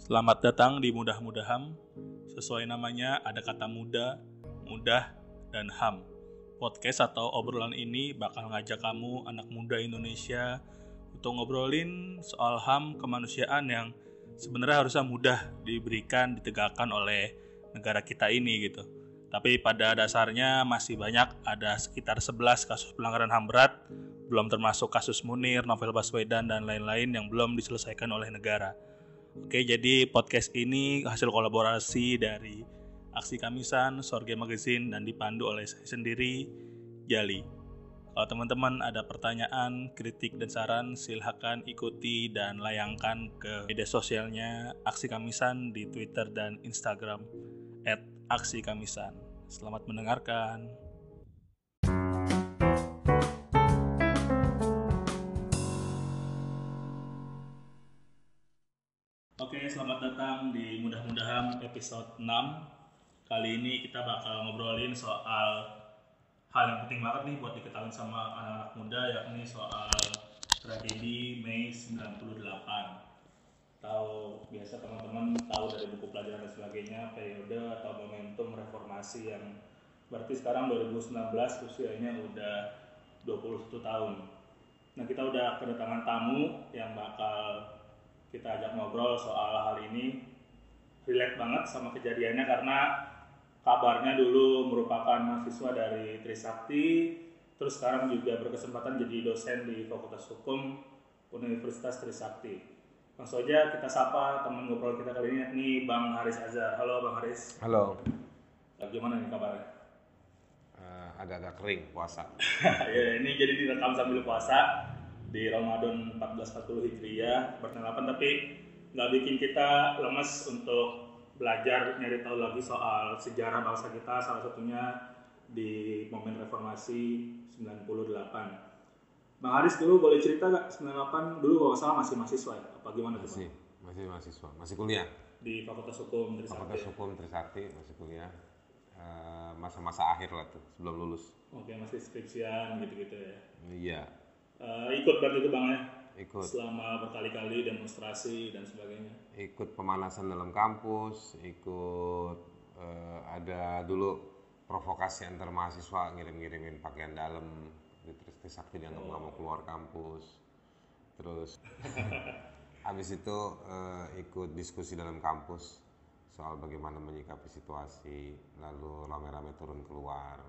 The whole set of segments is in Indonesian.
Selamat datang di Mudah Mudaham. Sesuai namanya ada kata muda, mudah, dan ham. Podcast atau obrolan ini bakal ngajak kamu anak muda Indonesia untuk ngobrolin soal ham kemanusiaan yang sebenarnya harusnya mudah diberikan, ditegakkan oleh negara kita ini gitu. Tapi pada dasarnya masih banyak ada sekitar 11 kasus pelanggaran HAM berat, belum termasuk kasus Munir, Novel Baswedan, dan lain-lain yang belum diselesaikan oleh negara. Oke, jadi podcast ini hasil kolaborasi dari Aksi Kamisan, Sorge Magazine, dan dipandu oleh saya sendiri, Jali. Kalau teman-teman ada pertanyaan, kritik, dan saran, silahkan ikuti dan layangkan ke media sosialnya Aksi Kamisan di Twitter dan Instagram at Aksi Kamisan. Selamat mendengarkan. Oke, selamat datang di Mudah-Mudahan episode 6. Kali ini kita bakal ngobrolin soal hal yang penting banget nih buat diketahui sama anak-anak muda yakni soal tragedi Mei 98 tahu biasa teman-teman tahu dari buku pelajaran dan sebagainya periode atau momentum reformasi yang berarti sekarang 2019 usianya udah 21 tahun nah kita udah kedatangan tamu yang bakal kita ajak ngobrol soal hal ini relate banget sama kejadiannya karena kabarnya dulu merupakan mahasiswa dari Trisakti, terus sekarang juga berkesempatan jadi dosen di Fakultas Hukum Universitas Trisakti. Langsung aja kita sapa teman ngobrol kita kali ini, nih Bang Haris Azhar. Halo Bang Haris. Halo. Lagi gimana nih kabarnya? Uh, agak-agak kering puasa. ya, ini jadi direkam sambil puasa di Ramadan 1440 Hijriah bertanggapan tapi nggak bikin kita lemes untuk belajar nyari tahu lagi soal sejarah bangsa kita salah satunya di momen reformasi 98. Bang Haris dulu boleh cerita gak 98 dulu kalau salah masih mahasiswa ya? Apa gimana tuh? Masih, masih mahasiswa, masih kuliah. Di Fakultas Hukum Trisakti. Fakultas Hukum Trisakti masih kuliah. masa-masa akhir lah tuh sebelum lulus. Oke, masih skripsian gitu-gitu ya. Iya. Uh, ikut berarti itu Bang ya? ikut selama berkali-kali demonstrasi dan sebagainya ikut pemanasan dalam kampus ikut uh, ada dulu provokasi antar mahasiswa ngirim-ngirimin pakaian dalam terus Trisakti dianggap nggak oh. mau keluar kampus terus habis itu uh, ikut diskusi dalam kampus soal bagaimana menyikapi situasi lalu rame-rame turun keluar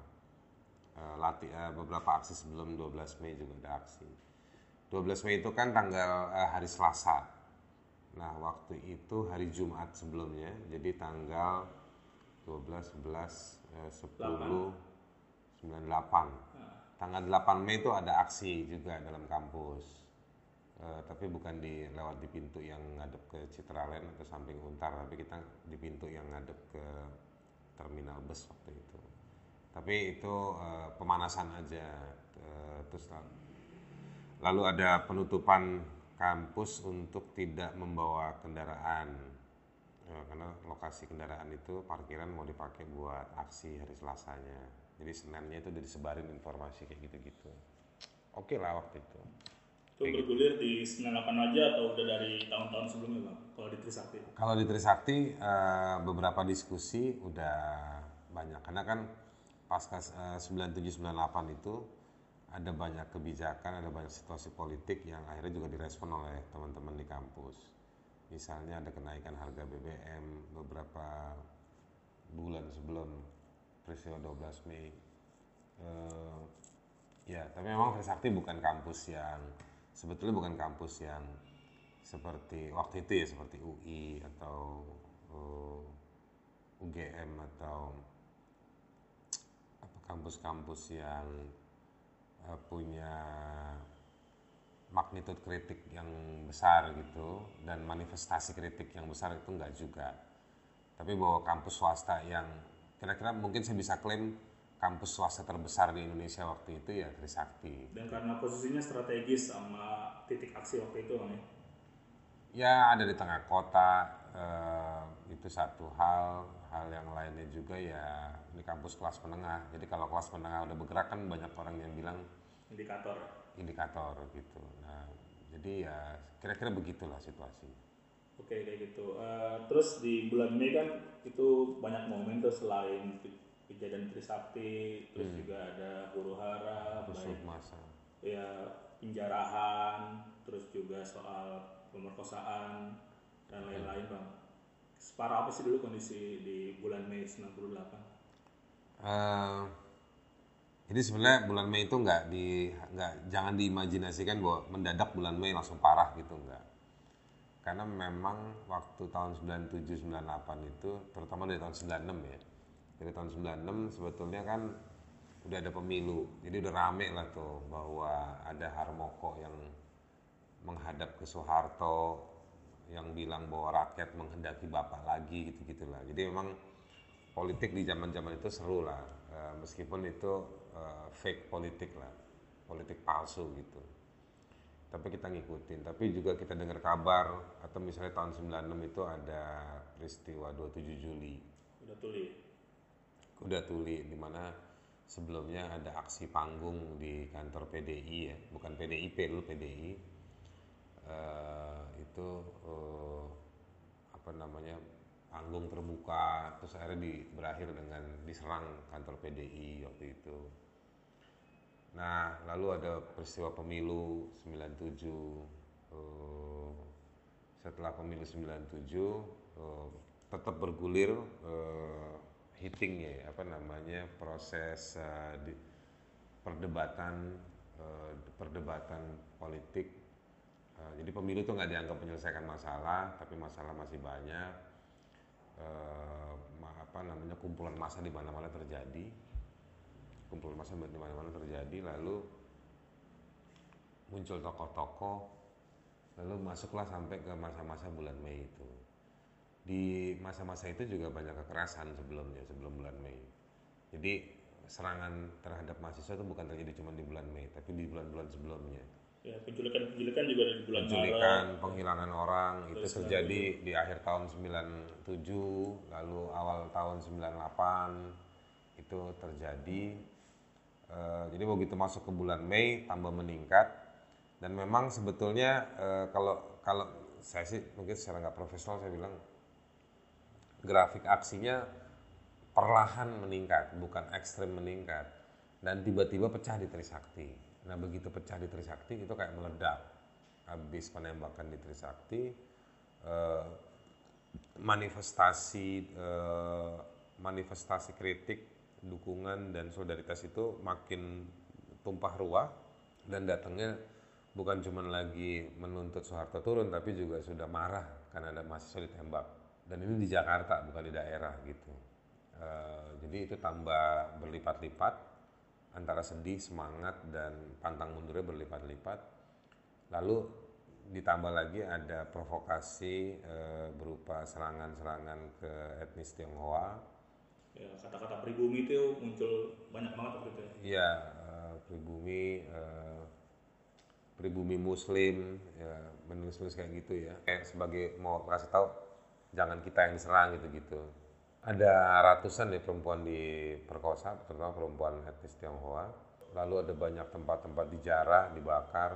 uh, latih uh, beberapa aksi sebelum 12 Mei juga ada aksi 12 Mei itu kan tanggal uh, hari Selasa. Nah, waktu itu hari Jumat sebelumnya, jadi tanggal 12, 11, eh, 10, 8. 98. Tanggal 8 Mei itu ada aksi juga dalam kampus. Uh, tapi bukan di lewat di pintu yang ngadep ke Citraland atau samping Untar, tapi kita di pintu yang ngadep ke terminal bus waktu itu. Tapi itu uh, pemanasan aja. Uh, terus Lalu ada penutupan kampus untuk tidak membawa kendaraan ya, karena lokasi kendaraan itu parkiran mau dipakai buat aksi hari Selasanya. Jadi Seninnya itu udah disebarin informasi kayak gitu-gitu. Oke lah waktu itu. Itu kayak bergulir gitu. di 98 aja atau udah dari tahun-tahun sebelumnya bang? Kalau di Trisakti? Kalau di Trisakti uh, beberapa diskusi udah banyak karena kan pasca uh, 97 98 itu ada banyak kebijakan, ada banyak situasi politik yang akhirnya juga direspon oleh teman-teman di kampus. Misalnya ada kenaikan harga BBM beberapa bulan sebelum peristiwa 12 Mei. Uh, ya, tapi memang Trisakti bukan kampus yang sebetulnya bukan kampus yang seperti waktu itu ya seperti UI atau uh, eh, UGM atau kampus-kampus yang uh, punya magnitud kritik yang besar gitu dan manifestasi kritik yang besar itu enggak juga. Tapi bahwa kampus swasta yang kira-kira mungkin saya bisa klaim kampus swasta terbesar di Indonesia waktu itu ya Trisakti. Dan karena posisinya strategis sama titik aksi waktu itu kan ya? Ya ada di tengah kota, uh, itu satu hal. Hal yang lainnya juga ya ini kampus kelas menengah. Jadi kalau kelas menengah udah bergerak kan banyak orang yang bilang indikator. Indikator gitu. Nah, jadi ya kira-kira begitulah situasi. Oke, Oke kayak gitu. Uh, terus di bulan Mei kan itu banyak momen tuh selain kejadian Trisakti, terus hmm. juga ada huru hara, baik masa. Ya penjarahan, terus juga soal pemerkosaan dan lain-lain bang. Separah apa sih dulu kondisi di bulan Mei 98? Uh, jadi sebenarnya bulan Mei itu nggak di nggak jangan diimajinasikan bahwa mendadak bulan Mei langsung parah gitu nggak. Karena memang waktu tahun 97 98 itu terutama dari tahun 96 ya. Dari tahun 96 sebetulnya kan udah ada pemilu. Jadi udah rame lah tuh bahwa ada Harmoko yang menghadap ke Soeharto yang bilang bahwa rakyat menghendaki bapak lagi gitu gitulah jadi memang politik di zaman zaman itu seru lah. Uh, meskipun itu uh, fake politik lah. Politik palsu gitu. Tapi kita ngikutin. Tapi juga kita dengar kabar atau misalnya tahun 96 itu ada peristiwa 27 Juli. Udah tuli. Udah tuli di mana sebelumnya ada aksi panggung di kantor PDI ya. Bukan PDIP dulu PDI uh, itu uh, apa namanya panggung terbuka terus akhirnya di, berakhir dengan diserang kantor PDI waktu itu. Nah, lalu ada peristiwa pemilu 97 uh, setelah pemilu 97 uh, tetap bergulir uh, hitting ya apa namanya proses uh, di, perdebatan uh, perdebatan politik Eh, jadi pemilu itu nggak dianggap menyelesaikan masalah, tapi masalah masih banyak. Uh, apa namanya kumpulan massa di mana-mana terjadi, kumpulan massa di mana-mana terjadi, lalu muncul tokoh-tokoh, lalu masuklah sampai ke masa-masa bulan Mei itu. Di masa-masa itu juga banyak kekerasan sebelumnya, sebelum bulan Mei. Jadi serangan terhadap mahasiswa itu bukan terjadi cuma di bulan Mei, tapi di bulan-bulan sebelumnya Ya, penculikan-penculikan juga di bulan Penculikan, Maret. penghilangan orang itu terjadi di akhir tahun 97, lalu awal tahun 98 itu terjadi. Uh, jadi begitu masuk ke bulan Mei tambah meningkat dan memang sebetulnya uh, kalau kalau saya sih mungkin secara nggak profesional saya bilang grafik aksinya perlahan meningkat bukan ekstrim meningkat dan tiba-tiba pecah di Trisakti Nah begitu pecah di Trisakti itu kayak meledak. Habis penembakan di Trisakti, eh, manifestasi eh, manifestasi kritik, dukungan dan solidaritas itu makin tumpah ruah dan datangnya bukan cuma lagi menuntut Soeharto turun tapi juga sudah marah karena ada mahasiswa ditembak dan ini di Jakarta bukan di daerah gitu. Uh, jadi itu tambah berlipat-lipat antara sedih, semangat, dan pantang mundurnya berlipat-lipat. Lalu ditambah lagi ada provokasi e, berupa serangan-serangan ke etnis Tionghoa. Ya, kata-kata pribumi itu muncul banyak banget waktu itu. Ya? Iya, e, pribumi, e, pribumi Muslim, ya, menulis-nulis kayak gitu ya. Kayak sebagai mau kasih tahu, jangan kita yang diserang gitu-gitu ada ratusan nih perempuan diperkosa, terutama perempuan etnis Tionghoa. Lalu ada banyak tempat-tempat dijarah, dibakar.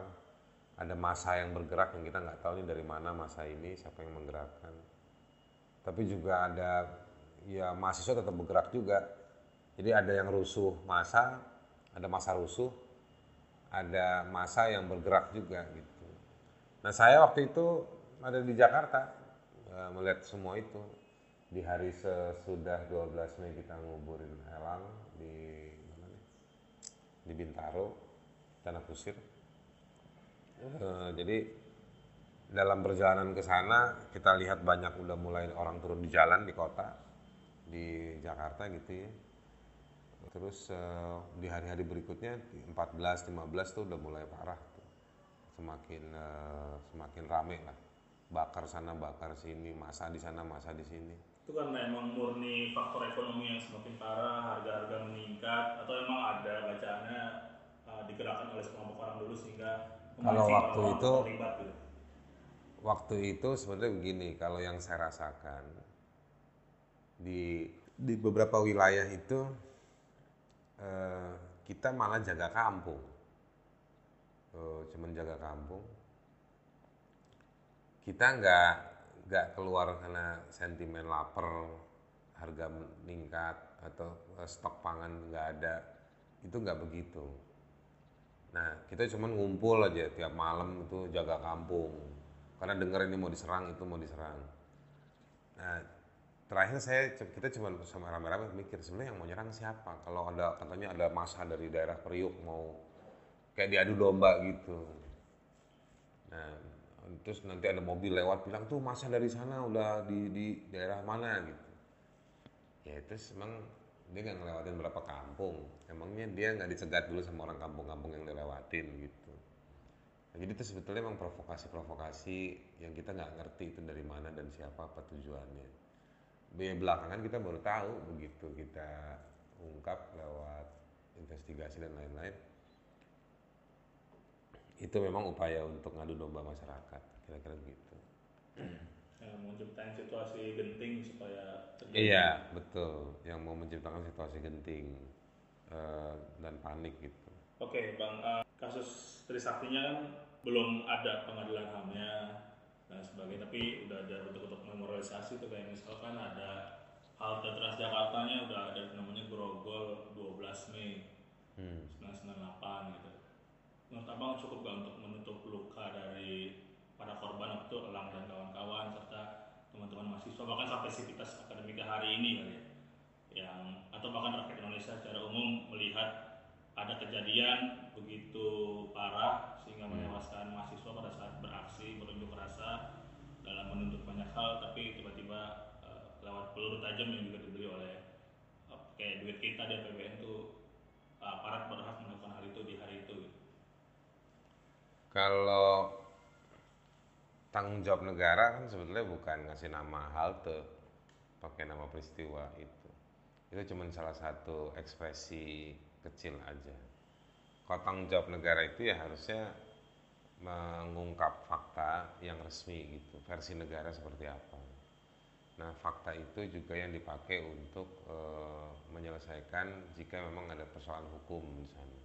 Ada masa yang bergerak yang kita nggak tahu nih dari mana masa ini, siapa yang menggerakkan. Tapi juga ada ya mahasiswa tetap bergerak juga. Jadi ada yang rusuh masa, ada masa rusuh, ada masa yang bergerak juga gitu. Nah saya waktu itu ada di Jakarta eh, melihat semua itu di hari sesudah 12 Mei kita nguburin Elang di mana nih? Di Bintaro, Tanah Kusir. Uh, jadi dalam perjalanan ke sana kita lihat banyak udah mulai orang turun di jalan di kota di Jakarta gitu ya. Terus uh, di hari-hari berikutnya 14 15 tuh udah mulai parah tuh. Semakin uh, semakin rame lah. Bakar sana, bakar sini, masa di sana, masa di sini itu karena emang murni faktor ekonomi yang semakin parah, harga-harga meningkat, atau emang ada bacaannya uh, digerakkan oleh sekelompok orang dulu sehingga kalau waktu itu terlibat, gitu. waktu itu sebenarnya begini, kalau yang saya rasakan di di beberapa wilayah itu uh, kita malah jaga kampung, uh, cuman jaga kampung, kita nggak nggak keluar karena sentimen lapar harga meningkat atau eh, stok pangan nggak ada itu nggak begitu. Nah kita cuma ngumpul aja tiap malam itu jaga kampung. Karena denger ini mau diserang itu mau diserang. Nah terakhir saya kita cuma sama rame-rame mikir sebenarnya yang mau nyerang siapa? Kalau ada katanya ada masa dari daerah Priuk mau kayak diadu domba gitu. Nah terus nanti ada mobil lewat bilang tuh masa dari sana udah di di daerah mana? Gitu. Ya terus emang dia nggak ngelewatin berapa kampung. Emangnya dia nggak dicegat dulu sama orang kampung-kampung yang dilewatin gitu. Nah, jadi itu sebetulnya emang provokasi-provokasi yang kita nggak ngerti itu dari mana dan siapa apa tujuannya. Ya, belakangan kita baru tahu begitu kita ungkap lewat investigasi dan lain-lain itu memang upaya untuk ngadu domba masyarakat kira-kira gitu yang menciptakan situasi genting supaya terjadi. Iya, betul. Yang mau menciptakan situasi genting uh, dan panik gitu. Oke, Bang. Uh, kasus Trisaktinya kan belum ada pengadilan HAM-nya dan sebagainya, tapi udah ada bentuk-bentuk memorialisasi tuh kayak misalkan ada halte Transjakartanya udah ada namanya Grogol 12 Mei hmm. 1998 gitu. Menurut Abang cukup gak untuk menutup luka dari para korban waktu Elang dan kawan-kawan serta teman-teman mahasiswa bahkan sampai sivitas akademika hari ini kali ya yang atau bahkan rakyat Indonesia secara umum melihat ada kejadian begitu parah sehingga hmm. menewaskan mahasiswa pada saat beraksi berunjuk rasa dalam menuntut banyak hal tapi tiba-tiba uh, lewat peluru tajam yang juga dibeli oleh uh, kayak duit kita di APBN itu uh, aparat berhak melakukan hal itu di hari itu kalau tanggung jawab negara kan sebetulnya bukan ngasih nama halte pakai nama peristiwa itu. Itu cuma salah satu ekspresi kecil aja. Kalau tanggung jawab negara itu ya harusnya mengungkap fakta yang resmi gitu versi negara seperti apa. Nah fakta itu juga yang dipakai untuk e, menyelesaikan jika memang ada persoalan hukum di sana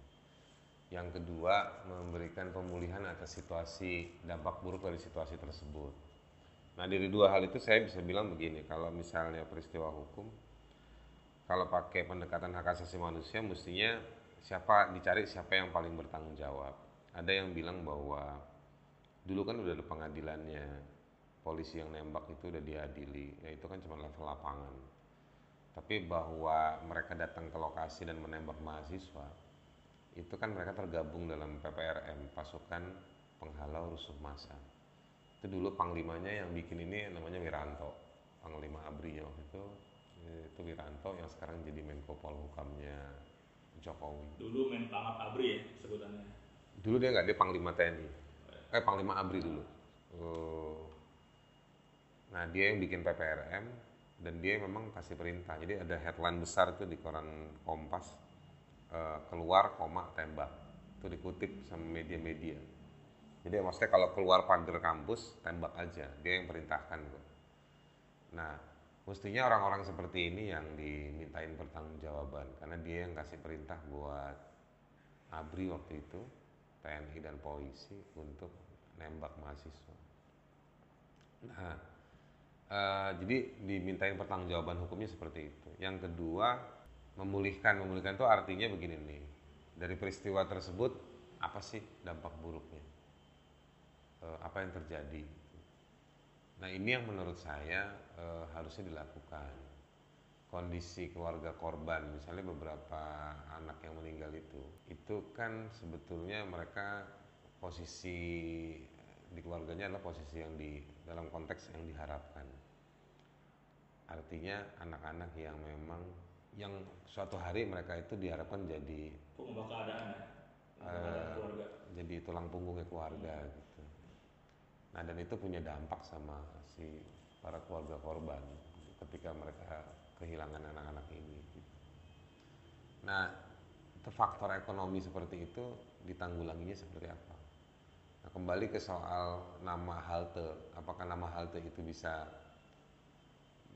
yang kedua, memberikan pemulihan atas situasi dampak buruk dari situasi tersebut. Nah, dari dua hal itu saya bisa bilang begini, kalau misalnya peristiwa hukum, kalau pakai pendekatan hak asasi manusia, mestinya siapa dicari siapa yang paling bertanggung jawab. Ada yang bilang bahwa dulu kan udah ada pengadilannya, polisi yang nembak itu udah diadili, ya itu kan cuma level lapangan. Tapi bahwa mereka datang ke lokasi dan menembak mahasiswa, itu kan mereka tergabung dalam PPRM pasukan penghalau rusuh massa. Itu dulu panglimanya yang bikin ini namanya Wiranto panglima ABRI waktu itu. Itu Wiranto yang sekarang jadi Menko Polhukamnya Jokowi. Dulu Menpangap ABRI ya sebutannya. Dulu dia nggak dia panglima TNI eh panglima ABRI dulu. Uh, nah dia yang bikin PPRM dan dia memang kasih perintah. Jadi ada headline besar tuh di koran Kompas Eh, keluar koma tembak. Itu dikutip sama media-media. Jadi maksudnya kalau keluar pagar kampus tembak aja. Dia yang perintahkan kok. Nah mestinya orang-orang seperti ini yang dimintain pertanggungjawaban. Karena dia yang kasih perintah buat ABRI waktu itu TNI dan polisi untuk nembak mahasiswa. Nah uh, jadi dimintain pertanggungjawaban hukumnya seperti itu. Yang kedua memulihkan memulihkan itu artinya begini nih. Dari peristiwa tersebut apa sih dampak buruknya? E, apa yang terjadi? Nah ini yang menurut saya e, harusnya dilakukan. Kondisi keluarga korban misalnya beberapa anak yang meninggal itu itu kan sebetulnya mereka posisi di keluarganya adalah posisi yang di dalam konteks yang diharapkan. Artinya anak-anak yang memang yang suatu hari mereka itu diharapkan jadi pengubah keadaan ya uh, keluarga. jadi tulang punggungnya keluarga gitu. Nah dan itu punya dampak sama si para keluarga korban ketika mereka kehilangan anak-anak ini gitu. nah itu faktor ekonomi seperti itu ditanggulanginya seperti apa? Nah kembali ke soal nama halte. Apakah nama halte itu bisa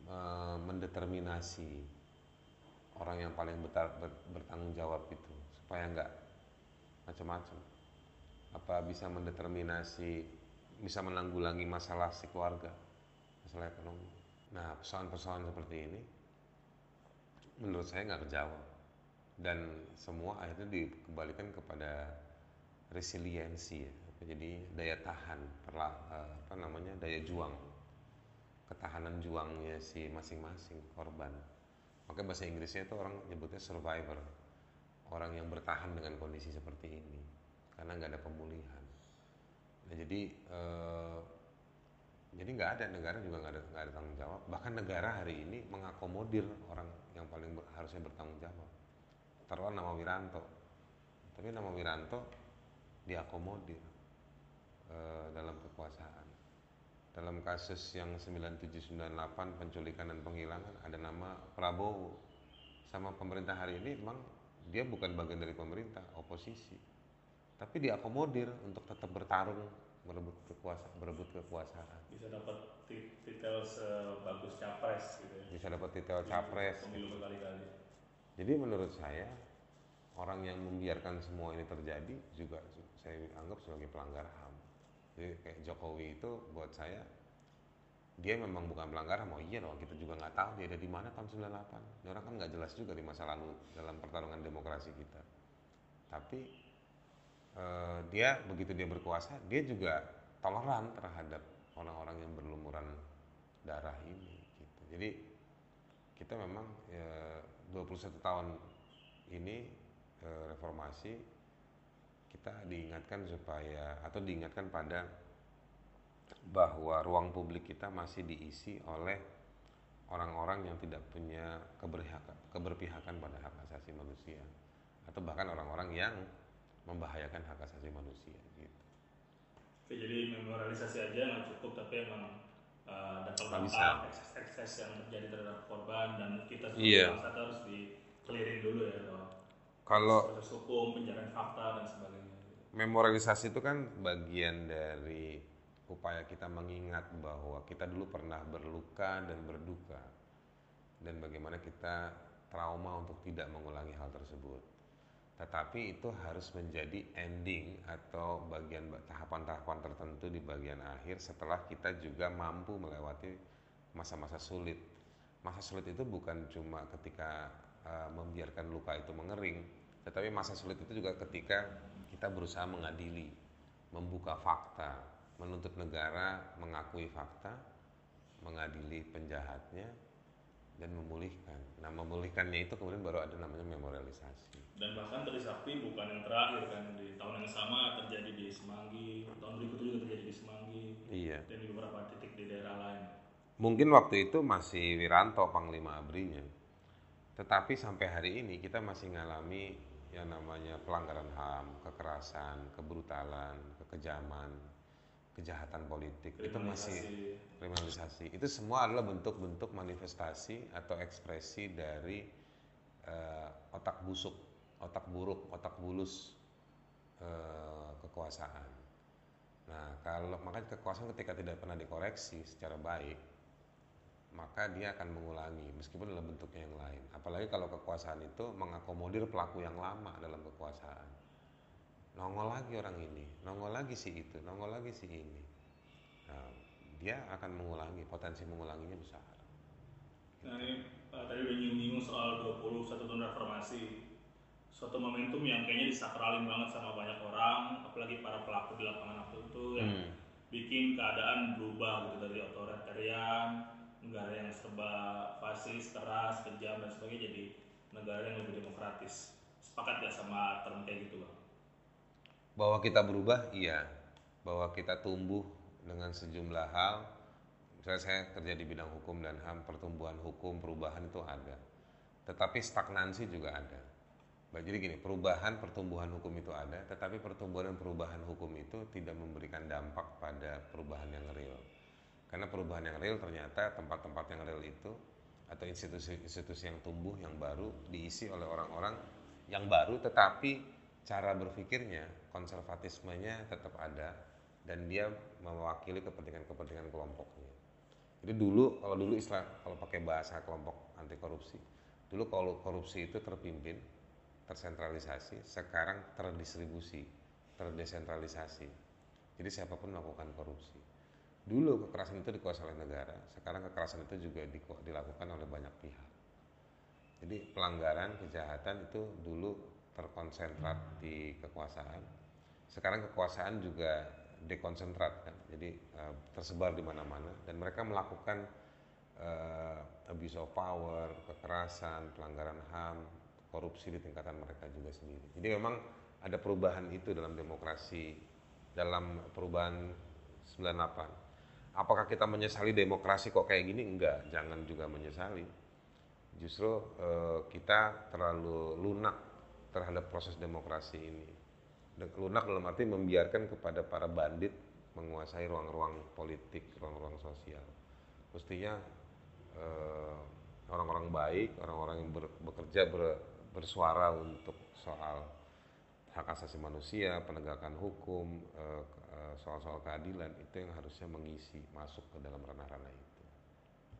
uh, mendeterminasi orang yang paling betar, ber, bertanggung jawab itu supaya nggak macam-macam. Apa bisa mendeterminasi bisa menanggulangi masalah si keluarga masalah ekonomi. Nah, persoalan-persoalan seperti ini menurut saya nggak kejawab. Dan semua akhirnya dikembalikan kepada resiliensi ya jadi daya tahan perla, eh, apa namanya daya juang ketahanan juangnya si masing-masing korban makanya bahasa Inggrisnya itu orang nyebutnya survivor. Orang yang bertahan dengan kondisi seperti ini. Karena nggak ada pemulihan. Nah jadi eh, jadi nggak ada negara juga nggak ada nggak ada tanggung jawab. Bahkan negara hari ini mengakomodir orang yang paling ber, harusnya bertanggung jawab. Taruhlah nama Wiranto. Tapi nama Wiranto diakomodir e, dalam kekuasaan dalam kasus yang 9798 penculikan dan penghilangan ada nama Prabowo. Sama pemerintah hari ini memang dia bukan bagian dari pemerintah oposisi. Tapi diakomodir untuk tetap bertarung berebut kekuasaan berebut kekuasaan. Bisa dapat titel sebagus capres gitu ya. Bisa dapat titel capres pemilu berkali-kali. Jadi menurut saya orang yang membiarkan semua ini terjadi juga saya anggap sebagai pelanggar HAM. Jadi kayak Jokowi itu buat saya dia memang bukan pelanggar HAM. Oh iya loh, kita juga nggak tahu dia ada di mana tahun 98. Dia orang kan nggak jelas juga di masa lalu dalam pertarungan demokrasi kita. Tapi eh, dia begitu dia berkuasa, dia juga toleran terhadap orang-orang yang berlumuran darah ini. Gitu. Jadi kita memang ya, 21 tahun ini eh, reformasi kita diingatkan supaya atau diingatkan pada bahwa ruang publik kita masih diisi oleh orang-orang yang tidak punya keberpihakan, keberpihakan pada hak asasi manusia atau bahkan orang-orang yang membahayakan hak asasi manusia gitu. Oke, jadi memorialisasi aja nggak cukup tapi emang uh, dampak-dampak ekses-ekses yang terjadi terhadap korban dan kita sebagai bangsa itu harus di clearing dulu ya. Kalau proses hukum, pencarian fakta dan sebagainya. memorialisasi itu kan bagian dari upaya kita mengingat bahwa kita dulu pernah berluka dan berduka dan bagaimana kita trauma untuk tidak mengulangi hal tersebut. Tetapi itu harus menjadi ending atau bagian tahapan-tahapan tertentu di bagian akhir setelah kita juga mampu melewati masa-masa sulit. Masa sulit itu bukan cuma ketika uh, membiarkan luka itu mengering, tetapi masa sulit itu juga ketika kita berusaha mengadili, membuka fakta, menuntut negara mengakui fakta, mengadili penjahatnya, dan memulihkan. Nah, memulihkannya itu kemudian baru ada namanya memorialisasi. Dan bahkan Trisakti bukan yang terakhir kan di tahun yang sama terjadi di Semanggi, tahun berikutnya juga terjadi di Semanggi, Iya. dan di beberapa titik di daerah lain. Mungkin waktu itu masih Wiranto Panglima Abrinya. Tetapi sampai hari ini kita masih mengalami yang namanya pelanggaran HAM, kekerasan, kebrutalan, kekejaman, kejahatan politik. Itu masih Kriminalisasi. Itu semua adalah bentuk-bentuk manifestasi atau ekspresi dari eh, otak busuk, otak buruk, otak bulus eh, kekuasaan. Nah, kalau makanya kekuasaan ketika tidak pernah dikoreksi secara baik, maka dia akan mengulangi meskipun dalam bentuknya yang lain. Apalagi kalau kekuasaan itu mengakomodir pelaku yang lama dalam kekuasaan. Nongol lagi orang ini, nongol lagi si itu, nongol lagi si ini. Nah, dia akan mengulangi, potensi mengulanginya besar. Nah ini uh, tadi udah nyinggung soal 21 tahun reformasi Suatu momentum yang kayaknya disakralin banget sama banyak orang Apalagi para pelaku di lapangan waktu itu yang Hmm. bikin keadaan berubah gitu dari otoritarian Negara yang serba fasis, keras, kejam dan sebagainya jadi negara yang lebih demokratis Sepakat gak sama term kayak gitu bang? Bahwa kita berubah, iya. Bahwa kita tumbuh dengan sejumlah hal. Misalnya saya kerja di bidang hukum dan HAM, pertumbuhan hukum, perubahan itu ada. Tetapi stagnansi juga ada. Jadi gini, perubahan, pertumbuhan hukum itu ada, tetapi pertumbuhan dan perubahan hukum itu tidak memberikan dampak pada perubahan yang real. Karena perubahan yang real ternyata tempat-tempat yang real itu atau institusi-institusi yang tumbuh yang baru diisi oleh orang-orang yang baru tetapi cara berpikirnya, konservatismenya tetap ada dan dia mewakili kepentingan-kepentingan kelompoknya. Jadi dulu kalau dulu istilah kalau pakai bahasa kelompok anti korupsi, dulu kalau korupsi itu terpimpin, tersentralisasi, sekarang terdistribusi, terdesentralisasi. Jadi siapa pun melakukan korupsi. Dulu kekerasan itu dikuasai oleh negara, sekarang kekerasan itu juga dilakukan oleh banyak pihak. Jadi pelanggaran, kejahatan itu dulu terkonsentrat di kekuasaan, sekarang kekuasaan juga dekonsentrat kan, jadi uh, tersebar di mana-mana dan mereka melakukan uh, abuse of power, kekerasan, pelanggaran HAM, korupsi di tingkatan mereka juga sendiri. Jadi memang ada perubahan itu dalam demokrasi, dalam perubahan 98. Apakah kita menyesali demokrasi kok kayak gini? Enggak, jangan juga menyesali. Justru uh, kita terlalu lunak terhadap proses demokrasi ini lunak dalam arti membiarkan kepada para bandit menguasai ruang-ruang politik, ruang-ruang sosial. Mestinya eh, orang-orang baik, orang-orang yang ber, bekerja ber, bersuara untuk soal hak asasi manusia, penegakan hukum, eh, soal-soal keadilan itu yang harusnya mengisi masuk ke dalam ranah-ranah itu.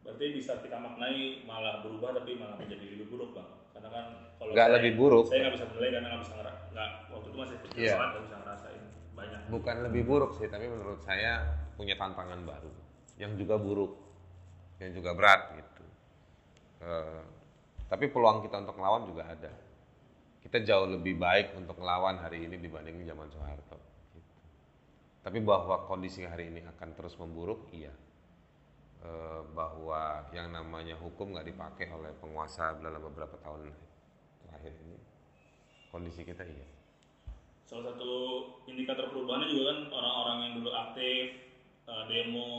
Berarti bisa kita maknai malah berubah tapi malah menjadi lebih buruk bang? Karena kan kalau nggak lebih buruk. Saya nggak bisa menilai karena nggak bisa nggak waktu itu masih kecil yeah. nggak bisa ngerasain banyak. Bukan lebih buruk sih, tapi menurut saya punya tantangan baru yang juga buruk, yang juga berat gitu. Uh, tapi peluang kita untuk melawan juga ada. Kita jauh lebih baik untuk melawan hari ini dibanding zaman Soeharto. Tapi bahwa kondisi hari ini akan terus memburuk, iya. Eh, bahwa yang namanya hukum nggak dipakai oleh penguasa dalam beberapa tahun terakhir ini. Kondisi kita iya. Salah satu indikator perubahannya juga kan orang-orang yang dulu aktif uh, demo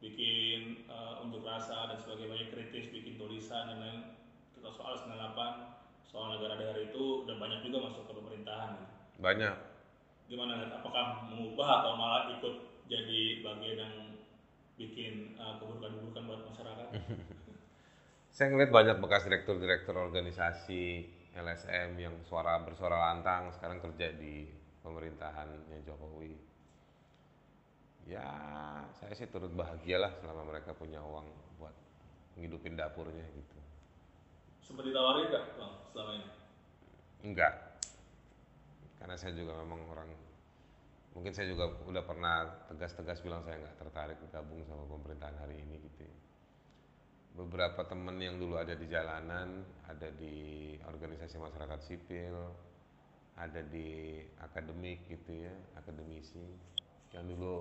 bikin uh, unjuk rasa dan sebagainya kritis bikin tulisan dan lain kita soal 98 soal negara daerah itu dan banyak juga masuk ke pemerintahan. Banyak gimana apakah mengubah atau malah ikut jadi bagian yang bikin uh, keburukan-keburukan buat masyarakat? Saya ngeliat banyak bekas direktur-direktur organisasi LSM yang suara bersuara lantang sekarang kerja di pemerintahannya Jokowi. Ya, saya sih turut bahagialah selama mereka punya uang buat ngidupin dapurnya gitu. Sempat ditawarin nggak bang selama ini? Enggak, karena saya juga memang orang mungkin saya juga udah pernah tegas-tegas bilang saya nggak tertarik bergabung sama pemerintahan hari ini gitu ya. beberapa temen yang dulu ada di jalanan ada di organisasi masyarakat sipil ada di akademik gitu ya akademisi yang dulu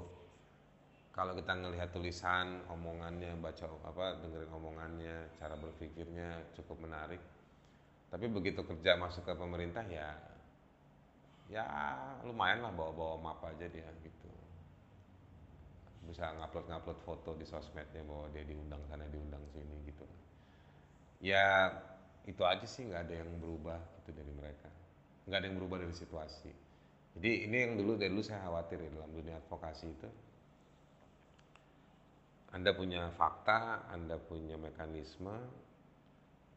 kalau kita ngelihat tulisan omongannya baca apa dengerin omongannya cara berpikirnya cukup menarik tapi begitu kerja masuk ke pemerintah ya ya lumayan lah bawa-bawa map aja dia gitu. Bisa ngupload-ngupload foto di sosmednya bahwa dia diundang sana diundang sini gitu. Ya itu aja sih nggak ada yang berubah gitu dari mereka. Nggak ada yang berubah dari situasi. Jadi ini yang dulu dari dulu saya khawatir ya dalam dunia advokasi itu. Anda punya fakta, Anda punya mekanisme,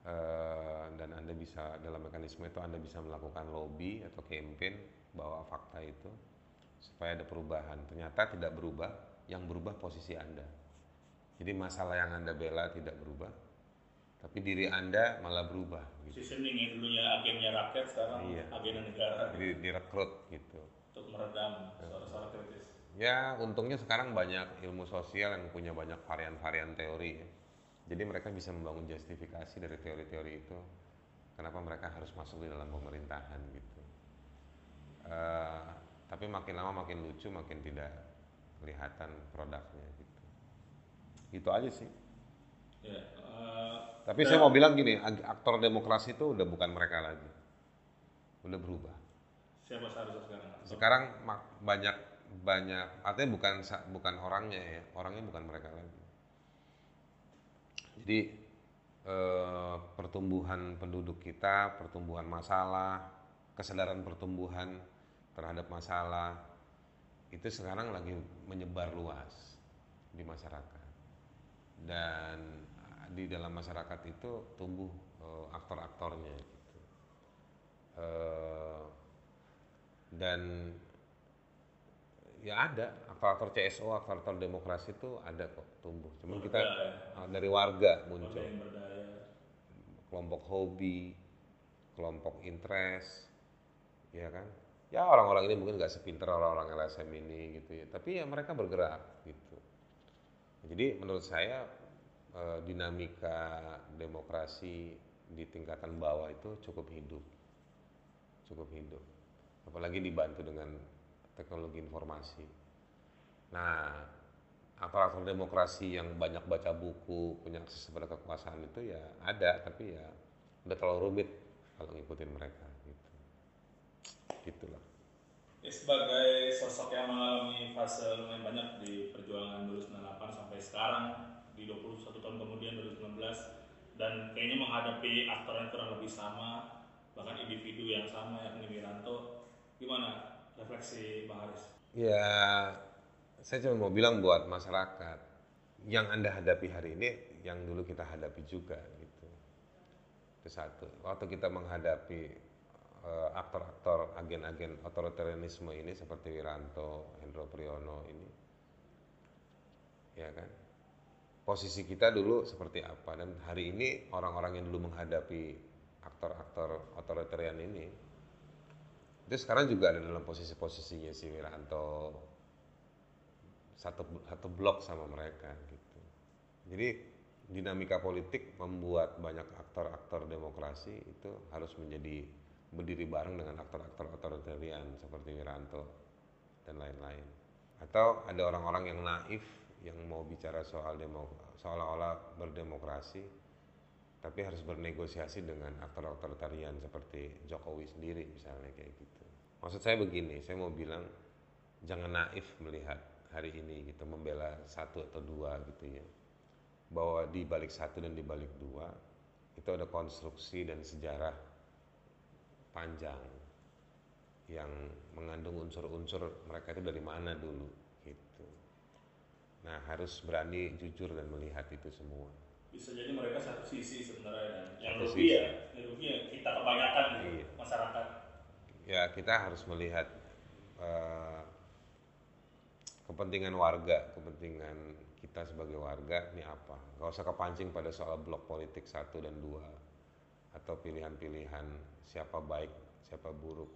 Eh, dan Anda bisa dalam mekanisme itu Anda bisa melakukan lobby atau campaign bawa fakta itu supaya ada perubahan. Ternyata tidak berubah, yang berubah posisi Anda. Jadi masalah yang Anda bela tidak berubah, tapi diri Anda malah berubah. Gitu. Sistem ini dulunya agennya rakyat, sekarang iya. agennya negara. Jadi direkrut gitu. Untuk meredam suara-suara kritis. Ya, untungnya sekarang banyak ilmu sosial yang punya banyak varian-varian teori. Ya jadi mereka bisa membangun justifikasi dari teori-teori itu kenapa mereka harus masuk di dalam pemerintahan gitu. Uh, tapi makin lama makin lucu, makin tidak kelihatan produknya gitu. Itu aja sih. Ya, uh, tapi saya mau bilang gini, aktor demokrasi itu udah bukan mereka lagi, udah berubah. Siapa seharusnya sekarang? Sekarang banyak banyak, artinya bukan bukan orangnya ya, orangnya bukan mereka lagi jadi eh, pertumbuhan penduduk kita, pertumbuhan masalah, kesadaran pertumbuhan terhadap masalah itu sekarang lagi menyebar luas di masyarakat. Dan di dalam masyarakat itu tumbuh eh, aktor-aktornya gitu. Eh, dan ya ada aktor-aktor CSO, aktor-aktor demokrasi itu ada kok tumbuh. Cuman kita ya. dari warga muncul. Kelompok hobi, kelompok interest, ya kan? Ya orang-orang ini mungkin nggak sepinter orang-orang LSM ini gitu ya. Tapi ya mereka bergerak gitu. Jadi menurut saya eh, dinamika demokrasi di tingkatan bawah itu cukup hidup, cukup hidup. Apalagi dibantu dengan teknologi informasi. Nah, aktor-aktor demokrasi yang banyak baca buku, punya akses pada kekuasaan itu ya ada, tapi ya udah terlalu rumit kalau ngikutin mereka gitu. Gitulah. Ya, sebagai sosok yang mengalami fase lumayan banyak di perjuangan 2098 sampai sekarang di 21 tahun kemudian 2019 dan kayaknya menghadapi aktor yang kurang lebih sama bahkan individu yang sama yakni Wiranto gimana refleksi Bang Haris? Ya, saya cuma mau bilang buat masyarakat yang anda hadapi hari ini yang dulu kita hadapi juga gitu. Itu satu. Waktu kita menghadapi uh, aktor-aktor agen-agen otoritarianisme ini seperti Wiranto, Hendro Priyono ini, ya kan? Posisi kita dulu seperti apa dan hari ini orang-orang yang dulu menghadapi aktor-aktor otoritarian ini itu sekarang juga ada dalam posisi-posisinya si Wiranto satu satu blok sama mereka gitu. Jadi dinamika politik membuat banyak aktor-aktor demokrasi itu harus menjadi berdiri bareng dengan aktor-aktor otoritarian seperti Wiranto dan lain-lain. Atau ada orang-orang yang naif yang mau bicara soal demo, seolah-olah berdemokrasi, tapi harus bernegosiasi dengan aktor otoritarian seperti Jokowi sendiri misalnya kayak gitu. Maksud saya begini, saya mau bilang jangan naif melihat hari ini gitu membela satu atau dua gitu ya. Bahwa di balik satu dan di balik dua itu ada konstruksi dan sejarah panjang yang mengandung unsur-unsur mereka itu dari mana dulu gitu. Nah harus berani jujur dan melihat itu semua. Bisa jadi mereka satu sisi sebenarnya dan yang rugi ya, yang rugi ya kita kebanyakan gitu, Iya. masyarakat. Ya kita harus melihat eh, kepentingan warga, kepentingan kita sebagai warga ini apa. Gak usah kepancing pada soal blok politik satu dan dua atau pilihan-pilihan siapa baik, siapa buruk.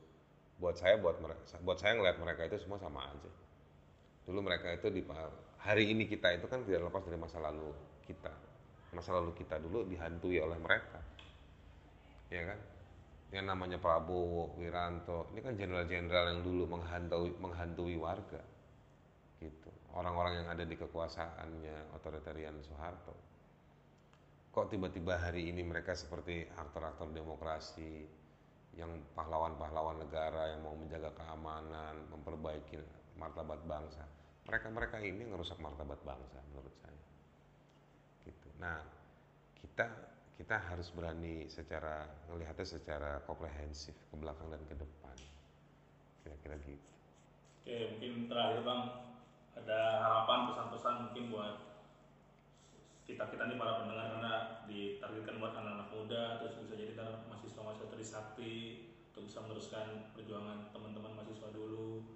Buat saya, buat mereka, buat saya ngeliat mereka itu semua sama aja. Dulu mereka itu di hari ini kita itu kan tidak lepas dari masa lalu kita. Masa lalu kita dulu dihantui oleh mereka, ya kan? Yang namanya Prabowo, Wiranto, ini kan jenderal-jenderal yang dulu menghantui, menghantui warga, gitu. Orang-orang yang ada di kekuasaannya otoritarian Soeharto kok tiba-tiba hari ini mereka seperti aktor-aktor demokrasi yang pahlawan-pahlawan negara yang mau menjaga keamanan, memperbaiki martabat bangsa. Mereka-mereka ini ngerusak martabat bangsa menurut saya. Gitu. Nah, kita kita harus berani secara melihatnya secara komprehensif ke belakang dan ke depan. Kira-kira gitu. Oke, mungkin terakhir Bang, ada harapan pesan-pesan mungkin buat kita kita nih para pendengar karena ditargetkan buat anak-anak muda terus bisa jadi ntar mahasiswa-mahasiswa Trisakti untuk bisa meneruskan perjuangan teman-teman mahasiswa dulu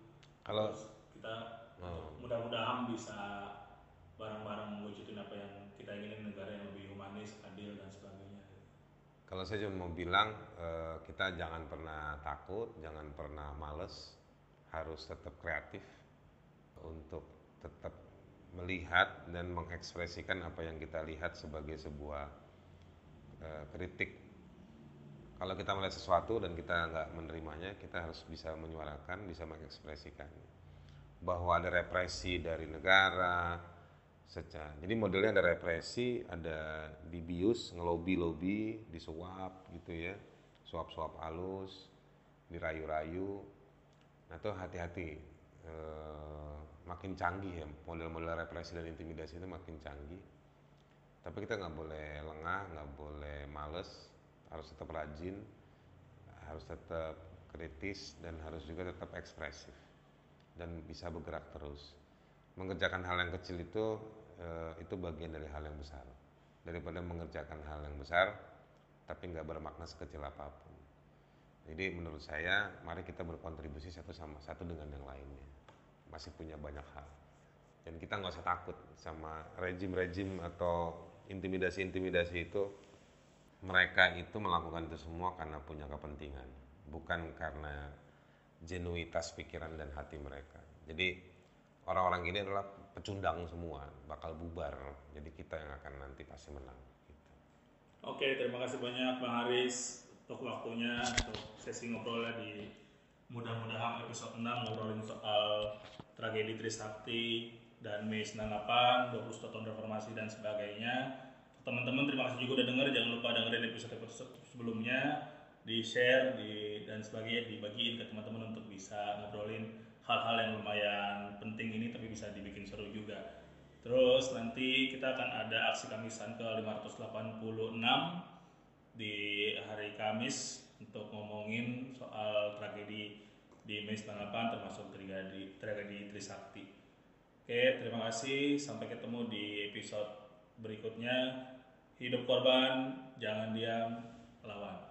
Kalau terus kita Oh. mudah-mudahan bisa bareng-bareng mewujudin apa yang kita inginin negara yang lebih humanis, adil dan sebagainya. Kalau saya cuma mau bilang eh, kita jangan pernah takut, jangan pernah males, harus tetap kreatif untuk tetap melihat dan mengekspresikan apa yang kita lihat sebagai sebuah eh, kritik. Kalau kita melihat sesuatu dan kita nggak menerimanya, kita harus bisa menyuarakan, bisa mengekspresikan bahwa ada represi dari negara, secara jadi modelnya ada represi ada dibius ngelobi-lobi disuap gitu ya. Suap-suap halus dirayu-rayu. Nah itu hati-hati. Eh, makin canggih ya model-model represi dan intimidasi itu makin canggih. Tapi kita nggak boleh lengah nggak boleh males harus tetap rajin harus tetap kritis dan harus juga tetap ekspresif. Dan bisa bergerak terus mengerjakan hal yang kecil itu eh, itu bagian dari hal yang besar. Daripada mengerjakan hal yang besar tapi nggak bermakna sekecil apa pun. Jadi menurut saya mari kita berkontribusi satu sama satu dengan yang lainnya. Masih punya banyak hal. Dan kita nggak usah takut sama rejim-rejim atau intimidasi-intimidasi itu. Mereka itu melakukan itu semua karena punya kepentingan bukan karena genuitas pikiran dan hati mereka. Jadi orang-orang ini adalah pecundang semua, bakal bubar. Jadi kita yang akan nanti pasti menang. Gitu. Oke, terima kasih banyak Bang Haris untuk waktunya untuk sesi ngobrolnya di mudah-mudahan episode 6 ngobrolin soal tragedi Trisakti dan Mei 98, 20 tahun reformasi dan sebagainya. Teman-teman terima kasih juga udah denger, jangan lupa dengerin episode-episode sebelumnya, di share di dan sebagainya dibagiin ke teman-teman untuk bisa ngobrolin hal-hal yang lumayan penting ini tapi bisa dibikin seru juga. Terus nanti kita akan ada aksi Kamisan ke 586 di hari Kamis untuk ngomongin soal tragedi di Mei 98 termasuk tragedi tragedi Trisakti. Oke, terima kasih. Sampai ketemu di episode berikutnya. Hidup korban, jangan diam, lawan.